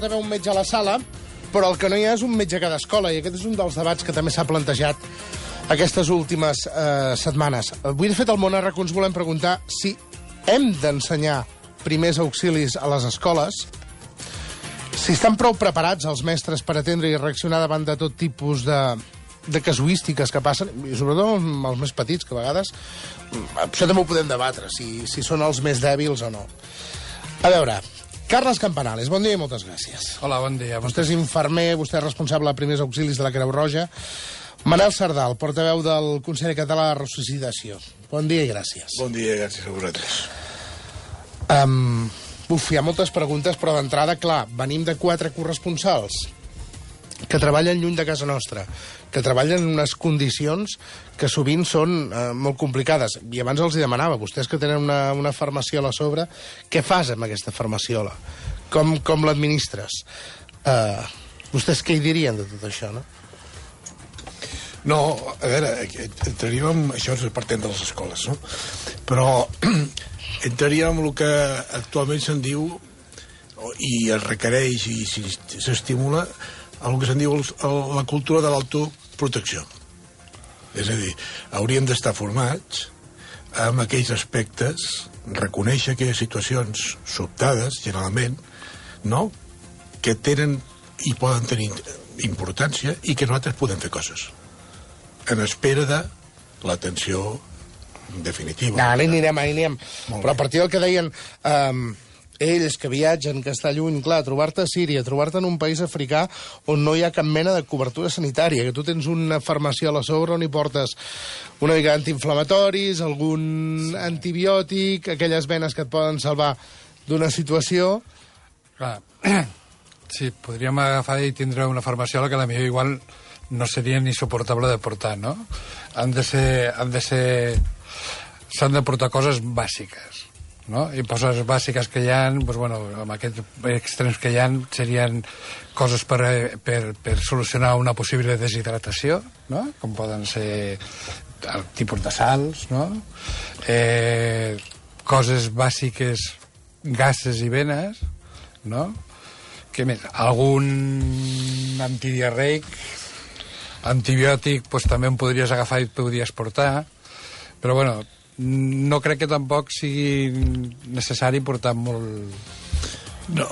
pot haver un metge a la sala, però el que no hi ha és un metge a cada escola, i aquest és un dels debats que també s'ha plantejat aquestes últimes eh, setmanes. Avui, de fet, al Món Arrac ens volem preguntar si hem d'ensenyar primers auxilis a les escoles, si estan prou preparats els mestres per atendre i reaccionar davant de tot tipus de, de casuístiques que passen, i sobretot els més petits, que a vegades mm, això també ho podem debatre, si, si són els més dèbils o no. A veure, Carles Campanales, bon dia i moltes gràcies. Hola, bon dia. Vostè és infermer, vostè és responsable de primers auxilis de la Creu Roja. Manel Sardal, portaveu del Consell Català de Ressuscitació. Bon dia i gràcies. Bon dia, gràcies a vosaltres. Um, uf, hi ha moltes preguntes, però d'entrada, clar, venim de quatre corresponsals que treballen lluny de casa nostra, que treballen en unes condicions que sovint són eh, molt complicades. I abans els hi demanava, vostès que tenen una, una farmaciola a sobre, què fas amb aquesta farmaciola? Com, com l'administres? Eh, vostès què hi dirien de tot això, no? No, a veure, entraríem en... Això és partent de les escoles, no? Però entraríem en el que actualment se'n diu i es requereix i s'estimula el que se'n diu el, el, la cultura de l'autoprotecció. És a dir, hauríem d'estar formats amb aquells aspectes, reconèixer aquelles situacions sobtades, generalment, no?, que tenen i poden tenir importància i que nosaltres podem fer coses en espera de l'atenció definitiva. No, ara hi anirem, ara hi anirem. Però a partir del que deien... Um, ells que viatgen, que està lluny, clar, trobar-te a Síria, trobar-te en un país africà on no hi ha cap mena de cobertura sanitària, que tu tens una farmàcia a la sobre on hi portes una mica d'antiinflamatoris, algun antibiòtic, aquelles venes que et poden salvar d'una situació... Clar, sí, podríem agafar i tindre una farmaciola que la millor igual no seria ni suportable de portar, no? Han de ser... Han de ser s'han de portar coses bàsiques no? i coses bàsiques que hi ha, doncs, bueno, amb aquests extrems que hi ha, serien coses per, per, per solucionar una possible deshidratació, no? com poden ser el tipus de sals, no? eh, coses bàsiques, gases i venes, no? Què més? Algun antidiarreic, antibiòtic, doncs també en podries agafar i et podries portar, però bueno, no crec que tampoc sigui necessari portar molt... No,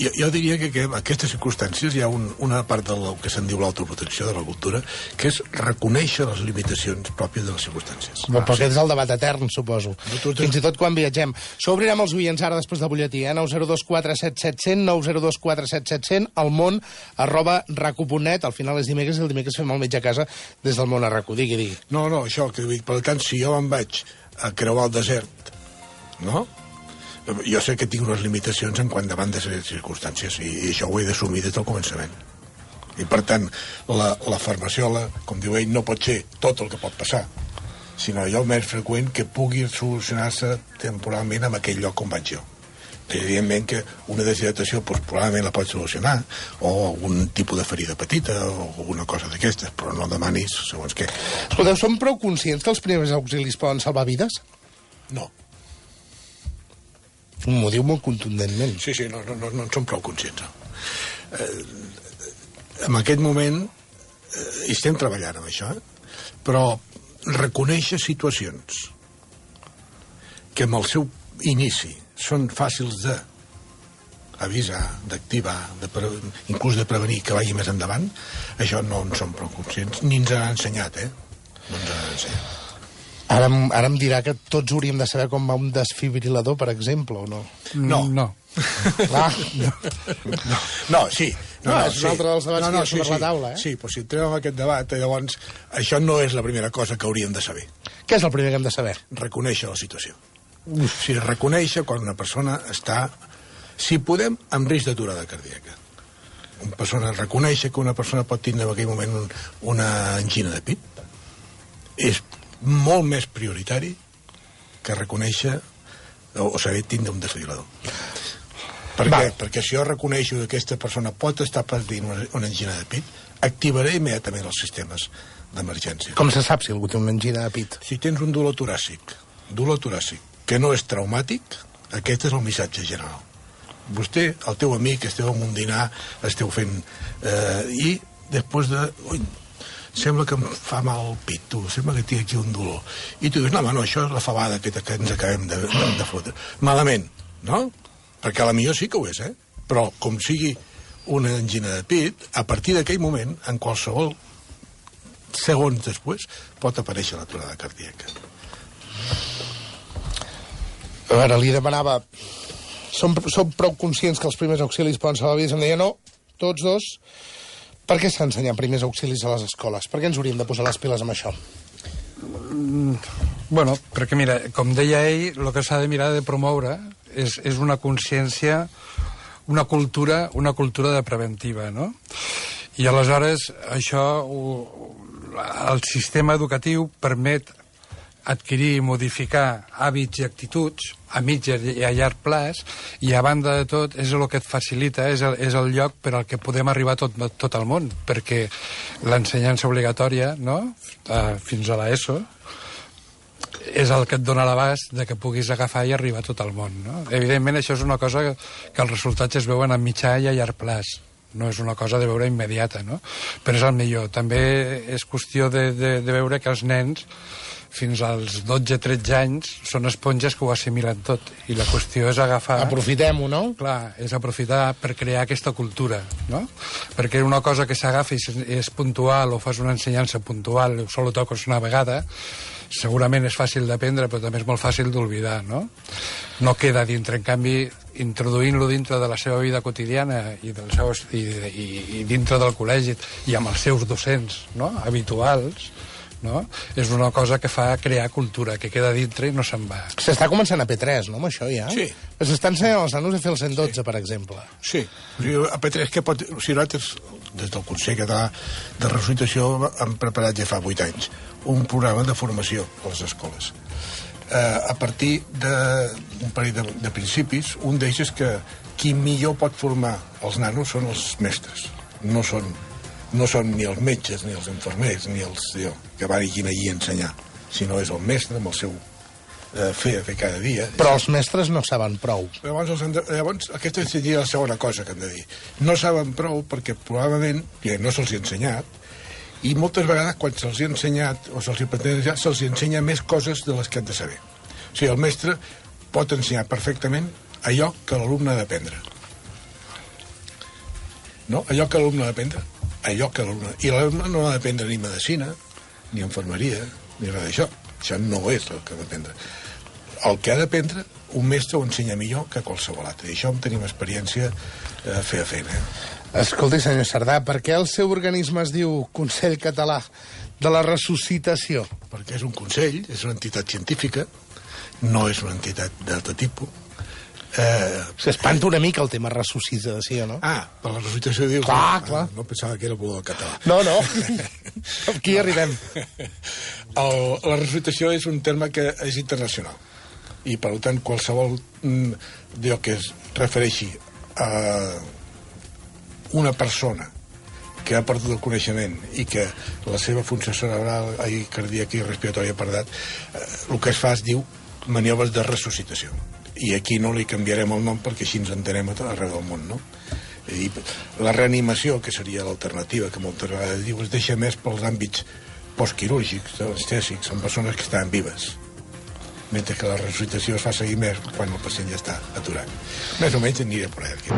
jo, jo diria que, que en aquestes circumstàncies hi ha un, una part del que se'n diu l'autoprotecció de la cultura, que és reconèixer les limitacions pròpies de les circumstàncies. Però, però aquest és el debat etern, suposo. No, tu, tu... Fins i tot quan viatgem. S'obrirem els oients ara després del butlletí, eh? 902477700, 902477700, al món, arroba racu.net, al final és dimecres i el dimecres fem el metge a casa des del món a racu. Digui, digui. No, no, això, que dic, per tant, si jo em vaig a creuar el desert, no?, jo sé que tinc unes limitacions en quant davant de les circumstàncies i, i això ho he d'assumir des del començament i per tant la, la farmaciola com diu ell no pot ser tot el que pot passar sinó allò més freqüent que pugui solucionar-se temporalment en aquell lloc on vaig jo evidentment que una deshidratació doncs, probablement la pot solucionar o algun tipus de ferida petita o alguna cosa d'aquestes, però no demanis segons què. Escolteu, som prou conscients que els primers auxilis poden salvar vides? No. M'ho diu molt contundentment. Sí, sí, no, no, no, no en som prou conscients. No. Eh, en aquest moment eh, estem treballant amb això, eh? però reconèixer situacions que amb el seu inici són fàcils de avisar, d'activar, de pre... inclús de prevenir que vagi més endavant, això no en som prou conscients, ni ens han ensenyat, eh? No ens han ensenyat. Ara, ara em dirà que tots hauríem de saber com va un desfibrilador, per exemple, o no? No. No. Clar, no. no. no, sí. No, no, és un altre dels debats no, no, que hi ha sobre sí, la taula, eh? Sí, però si entrem en aquest debat, eh, llavors, això no és la primera cosa que hauríem de saber. Què és el primer que hem de saber? Reconèixer la situació. O sigui, reconèixer quan una persona està, si podem, amb risc d'aturada cardíaca. Una persona reconèixer que una persona pot tindre en aquell moment un, una angina de pit és molt més prioritari que reconèixer o, o saber tindre un desfibrilador. Per què? Perquè si jo reconeixo que aquesta persona pot estar patint una, una angina de pit, activaré immediatament els sistemes d'emergència. Com se sap si algú té una angina de pit? Si tens un dolor toràcic, dolor toràcic, que no és traumàtic, aquest és el missatge general. vostè, el teu amic, esteu en un dinar, esteu fent... Eh, I després de... Ui, sembla que em fa mal el pit, tu, sembla que tinc aquí un dolor. I tu dius, no, home, no, això és la fabada que, que ens acabem de, de, fotre. Malament, no? Perquè a la millor sí que ho és, eh? Però com sigui una angina de pit, a partir d'aquell moment, en qualsevol segons després, pot aparèixer l'aturada cardíaca. A veure, li demanava... Som, som prou conscients que els primers auxilis poden salvar vides? Em deia, no, tots dos. Per què s'ensenyen primers auxilis a les escoles? Per què ens hauríem de posar les piles amb això? Bueno, perquè mira, com deia ell, el que s'ha de mirar de promoure és, és una consciència, una cultura, una cultura de preventiva, no? I aleshores això, ho, el sistema educatiu permet adquirir i modificar hàbits i actituds a mitjà i a llarg plaç i a banda de tot és el que et facilita, és el, és el lloc per al que podem arribar tot, tot el món perquè l'ensenyança obligatòria no? Uh, fins a l'ESO és el que et dona l'abast de que puguis agafar i arribar a tot el món. No? Evidentment, això és una cosa que, que els resultats es veuen a mitjà i a llarg plaç no és una cosa de veure immediata, no? Però és el millor. També és qüestió de, de, de veure que els nens fins als 12-13 anys són esponges que ho assimilen tot i la qüestió és agafar... Aprofitem-ho, no? Clar, és aprofitar per crear aquesta cultura, no? Perquè una cosa que s'agafa i és puntual o fas una ensenyança puntual o solo toques una vegada segurament és fàcil d'aprendre però també és molt fàcil d'oblidar, no? No queda dintre, en canvi introduint-lo dintre de la seva vida quotidiana i, del seu, i, i, i dintre del col·legi i amb els seus docents no? habituals no? és una cosa que fa crear cultura, que queda dintre i no se'n va. S'està començant a P3, no, amb això ja? Sí. S'està ensenyant als nanos a fer el 112, sí. per exemple. Sí. A P3 que pot... O sigui, nosaltres, des del Consell Català de Resucitació, hem preparat ja fa 8 anys un programa de formació a les escoles. Eh, a partir d'un parell de, de principis, un d'ells és que qui millor pot formar els nanos són els mestres. No són no són ni els metges, ni els infermers, ni els jo, que van allí a ensenyar, sinó és el mestre amb el seu eh, fer a fer cada dia. Però els mestres no saben prou. Llavors, els de... llavors aquesta seria la segona cosa que hem de dir. No saben prou perquè probablement ja no se'ls ha ensenyat i moltes vegades quan se'ls ha ensenyat o se'ls pretén ensenyar, se'ls ensenya més coses de les que han de saber. O sigui, el mestre pot ensenyar perfectament allò que l'alumne ha d'aprendre. No? Allò que l'alumne ha d'aprendre allò que l'alumne... I l'alumne no ha d'aprendre ni medicina, ni infermeria, ni res d'això. Això no és el que ha d'aprendre. El que ha d'aprendre, un mestre ho ensenya millor que qualsevol altre. I això en tenim experiència eh, fer a fent. Eh? Escolti, senyor Sardà, per què el seu organisme es diu Consell Català de la Ressuscitació? Perquè és un consell, és una entitat científica, no és una entitat d'altre tipus, Eh, S'espanta una mica el tema ressuscitació, no? Ah, per la ressuscitació dius... Clar, ah, clar. No pensava que era el català. No, no. Aquí arribem. El, la ressuscitació és un terme que és internacional. I, per tant, qualsevol mm, d'allò que es refereixi a una persona que ha perdut el coneixement i que la seva funció cerebral i cardíaca i respiratòria ha perdut, eh, el que es fa es diu maniobres de ressuscitació i aquí no li canviarem el nom perquè així ens entenem arreu del món, no? I la reanimació, que seria l'alternativa que moltes vegades diu, es deixa més pels àmbits postquirúrgics, anestèsics, són persones que estan vives mentre que la resuscitació es fa seguir més quan el pacient ja està aturat. Més o menys aniré per aquí.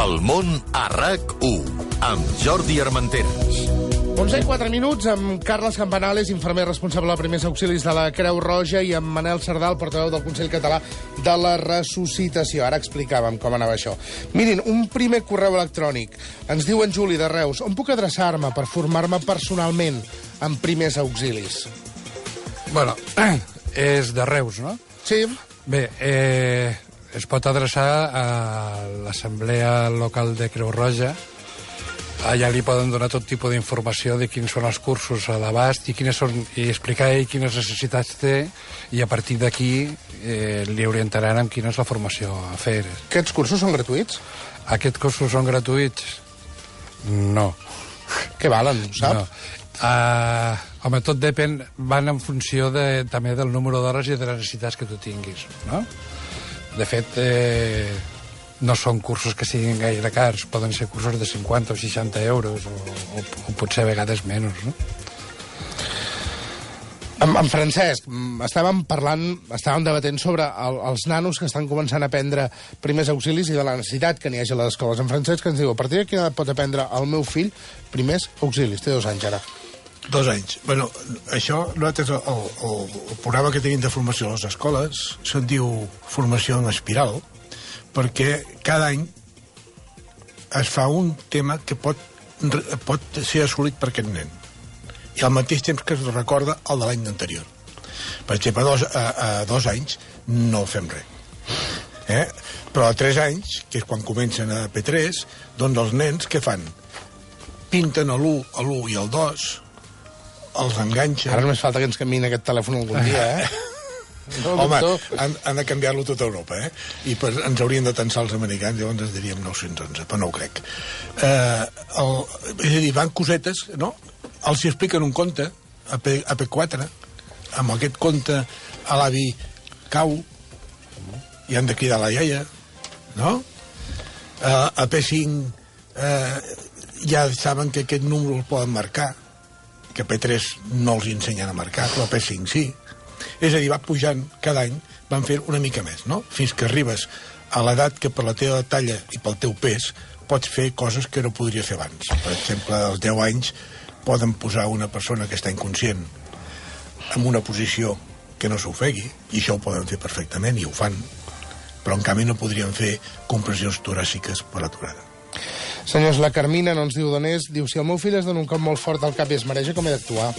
El món a RAC1 amb Jordi Armenteres. 11 i 4 minuts amb Carles Campanales, infermer responsable de primers auxilis de la Creu Roja, i amb Manel Sardal, portaveu del Consell Català de la Ressuscitació. Ara explicàvem com anava això. Mirin, un primer correu electrònic. Ens diu en Juli de Reus, on puc adreçar-me per formar-me personalment en primers auxilis? Bueno, és de Reus, no? Sí. Bé, eh, es pot adreçar a l'Assemblea Local de Creu Roja, allà li poden donar tot tipus d'informació de quins són els cursos a l'abast i, quines són, i explicar ell quines necessitats té i a partir d'aquí eh, li orientaran en quina és la formació a fer. Aquests cursos són gratuïts? Aquests cursos són gratuïts? No. Què valen, sap? No. Uh, Home, tot depèn, van en funció de, també del número d'hores i de les necessitats que tu tinguis, no? De fet, eh, no són cursos que siguin gaire cars, poden ser cursos de 50 o 60 euros, o, o, o potser a vegades menys, no? En, en Francesc, mm, estàvem parlant, estàvem debatent sobre el, els nanos que estan començant a aprendre primers auxilis i de la necessitat que n'hi hagi a les escoles. En Francesc ens diu, a partir de quina edat pot aprendre el meu fill primers auxilis? Té dos anys ara. Dos anys. Bueno, això, nosaltres, el, el, el programa que tenim de formació a les escoles se'n diu formació en espiral, perquè cada any es fa un tema que pot, pot ser assolit per aquest nen i al mateix temps que es recorda el de l'any anterior. Per exemple, a dos, a, a dos anys no fem res. Eh? Però a tres anys, que és quan comencen a P3, doncs els nens què fan? Pinten l'1, l'1 i el 2, els enganxen... Ara només falta que ens canviïn aquest telèfon algun dia, eh? No, Home, han, han de canviar-lo tota Europa, eh? I per, ens haurien de tensar els americans, llavors ens diríem 911, però no ho crec. Eh, el, és a dir, van cosetes, no? Els hi expliquen un conte, a, P, a P4, amb aquest conte a l'avi cau, i han de cridar la iaia, no? Eh, a P5 eh, ja saben que aquest número el poden marcar, que P3 no els ensenyen a marcar, però P5 sí. És a dir, va pujant cada any, van fer una mica més, no? Fins que arribes a l'edat que per la teva talla i pel teu pes pots fer coses que no podries fer abans. Per exemple, als 10 anys poden posar una persona que està inconscient en una posició que no s'ofegui, i això ho poden fer perfectament, i ho fan, però en canvi no podrien fer compressions toràciques per aturada. Senyors, la Carmina no ens diu d'on és. Diu, si el meu fill es dona un cop molt fort al cap i es mareja, com he d'actuar?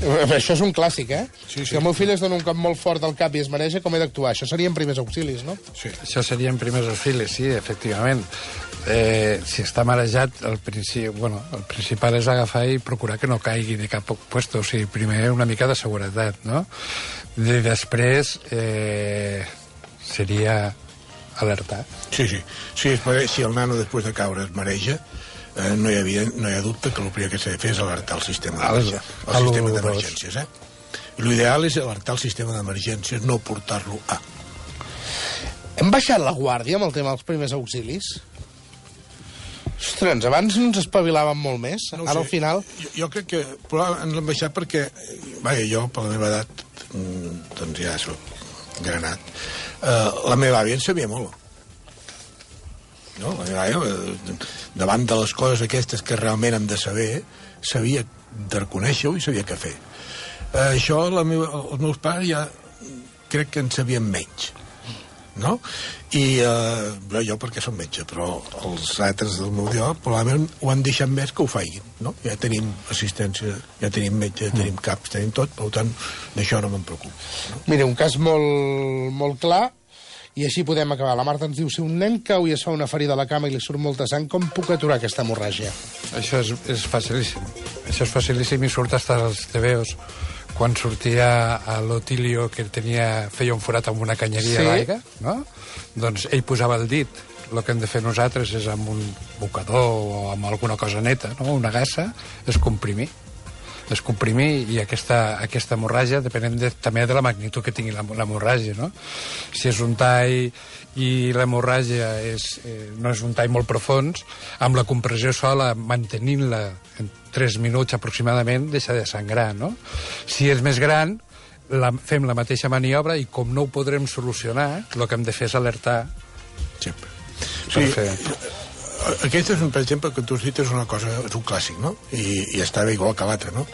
Eh, Això és un clàssic, eh? Sí, sí. Si el meu fill es dona un cop molt fort al cap i es mareja, com he d'actuar? Això serien primers auxilis, no? Sí. Això serien primers auxilis, sí, efectivament. Eh, si està marejat, el, principi, bueno, el principal és agafar i procurar que no caigui de cap puesto. O sigui, primer una mica de seguretat, no? I després eh, seria alertar. Sí, sí. sí. Si el nano després de caure es mareja, eh, no, hi ha, evident, no hi ha dubte que el primer que s'ha de fer és alertar el sistema d'emergències. al El sistema 112. d'emergències, eh? L'ideal és alertar el sistema d'emergències, no portar-lo a... Hem baixat la guàrdia amb el tema dels primers auxilis? Ostres, abans ens espavilàvem molt més. No Ara sé. al final... Jo, jo crec que ens l'hem baixat perquè, eh, vaja, jo, per la meva edat, mm, doncs ja soc granat, eh, la meva àvia en sabia molt. No? Davant de les coses aquestes que realment hem de saber, sabia de reconèixer-ho i sabia què fer. Eh, això, la meva, els meus pares ja crec que en sabien menys no? I eh, bé, jo perquè som metge, però els altres del meu dia probablement ho han deixat més que ho faiguin, no? Ja tenim assistència, ja tenim metge, ja tenim caps, tenim tot, per tant, d'això no me'n preocupo. Mira, un cas molt, molt clar, i així podem acabar. La Marta ens diu, si un nen cau i es fa una ferida a la cama i li surt molta sang, com puc aturar aquesta hemorràgia? Això és, és facilíssim. Això és facilíssim i surt hasta els TVOs. Quan sortia a l'Otilio, que tenia, feia un forat amb una canyeria Sí. d'aigua, no? doncs ell posava el dit. El que hem de fer nosaltres és amb un bocador o amb alguna cosa neta, no? una gassa, és comprimir és comprimir i aquesta, aquesta hemorràgia depenent de, també de la magnitud que tingui l'hem- l'hemorràgia, no? Si és un tall i l'hemorràgia és, eh, no és un tall molt profund, amb la compressió sola, mantenint-la en 3 minuts aproximadament, deixa de sangrar, no? Si és més gran, la, fem la mateixa maniobra i com no ho podrem solucionar, el que hem de fer és alertar Sempre. per Sí, fer... aquest és, un, per exemple, que tu cites una cosa, és un clàssic, no? I, i estava igual que l'altre, no?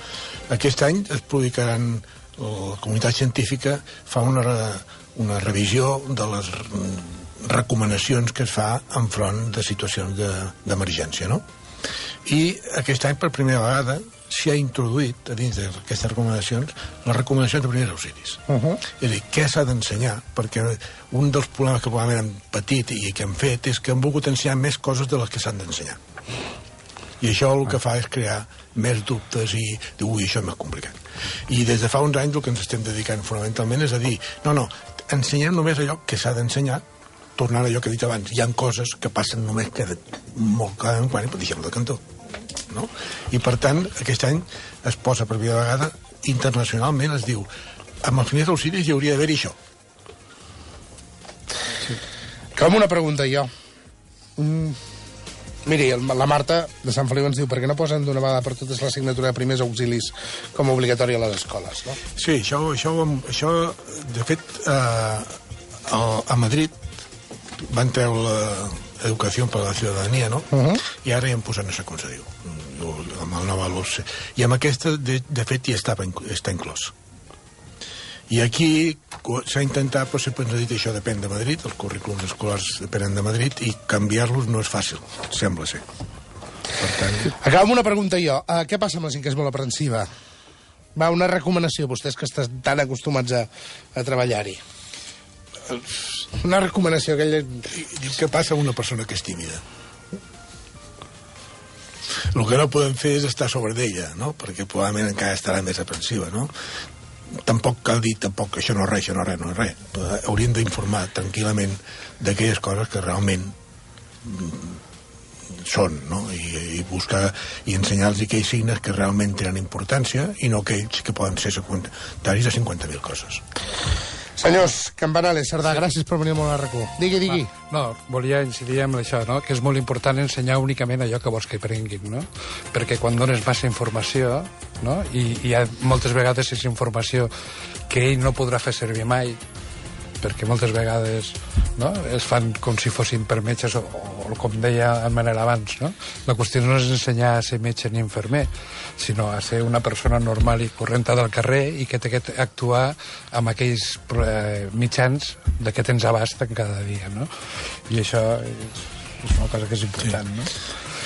Aquest any es publicaran, la comunitat científica fa una, una revisió de les recomanacions que es fa enfront de situacions de- d'emergència, no? I aquest any, per primera vegada, s'hi ha introduït, a dins d'aquestes recomanacions, les recomanacions de primers auxilis. Uh -huh. És a dir, què s'ha d'ensenyar? Perquè un dels problemes que probablement han patit i que han fet és que han volgut ensenyar més coses de les que s'han d'ensenyar. I això el que fa és crear més dubtes i dir, ui, això és més complicat. I des de fa uns anys el que ens estem dedicant fonamentalment és a dir, no, no, ensenyem només allò que s'ha d'ensenyar tornant a allò que he dit abans, hi han coses que passen només cada, molt cada quan i deixem de cantó. No? I, per tant, aquest any es posa per primera vegada internacionalment, es diu amb els primers auxilis hi hauria d'haver-hi això. Com una pregunta jo. Mm. Miri, la Marta de Sant Feliu ens diu per què no posen d'una vegada per totes l'assignatura de primers auxilis com a obligatòria a les escoles, no? Sí, això, això, això de fet, eh, a, Madrid van treure l'educació per a la ciutadania, no? Uh -huh. I ara ja han posat, no sé com se diu, amb el alumne. I amb aquesta, de, de fet, ja estava, està inclòs. I aquí s'ha intentat, però sempre ens ha dit això depèn de Madrid, els currículums escolars depenen de Madrid, i canviar-los no és fàcil, sembla ser. Per tant, Acabo amb una pregunta jo. Uh, què passa amb la gent que és molt aprensiva? Va, una recomanació, vostès que estan tan acostumats a, a treballar-hi. Una recomanació, aquella... I diu què passa amb una persona que és tímida el que no podem fer és estar sobre d'ella no? perquè probablement encara estarà més aprensiva no? tampoc cal dir tampoc que això no és res, això no és res, no és res Però hauríem d'informar tranquil·lament d'aquelles coses que realment mm, són no? I, i buscar i ensenyar-los aquells signes que realment tenen importància i no aquells que poden ser secundaris de 50.000 coses Senyors, Campanales, Cerdà, gràcies per venir al món RQ. Digui, digui. No, volia incidir en això, no? que és molt important ensenyar únicament allò que vols que aprenguin, no? perquè quan dones massa informació, no? I, i hi ha, moltes vegades és informació que ell no podrà fer servir mai, perquè moltes vegades no? es fan com si fossin per metges o, o com deia en Manel abans no? la qüestió no és ensenyar a ser metge ni infermer sinó a ser una persona normal i correnta del carrer i que té que actuar amb aquells eh, mitjans de què tens abast en cada dia no? i això és, és una cosa que és important no?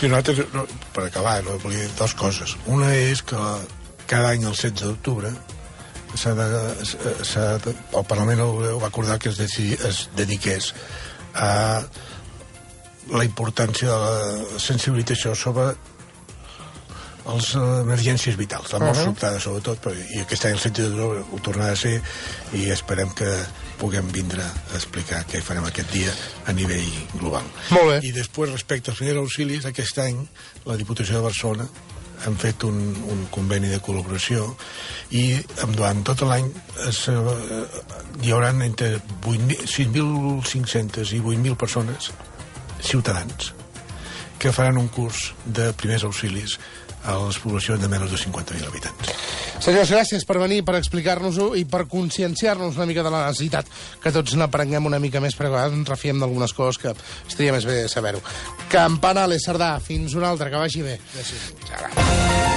Sí, nosaltres, no, per acabar, no, volia dir dues coses. Una és que cada any el 16 d'octubre de, de, el Parlament Europeu va acordar que es, decidi, es dediqués a la importància de la sensibilització sobre les emergències vitals, la mort uh. -huh. sobtada sobretot, però, i aquest any el 16 d'octubre ho tornarà a ser i esperem que puguem vindre a explicar què farem aquest dia a nivell global. Molt bé. I després, respecte als primers auxilis, aquest any la Diputació de Barcelona hem fet un, un conveni de col·laboració i durant tot l'any es, eh, hi haurà entre 8.000 6.500 i 8.000 persones, ciutadans, que faran un curs de primers auxilis a les poblacions de menys de 50.000 habitants. Senyors, gràcies per venir, per explicar-nos-ho i per conscienciar-nos una mica de la necessitat que tots n'aprenguem una mica més, perquè a vegades ens refiem d'algunes coses que estaria més bé saber-ho. Campanales, Cerdà, fins una altra, que vagi bé. Gràcies.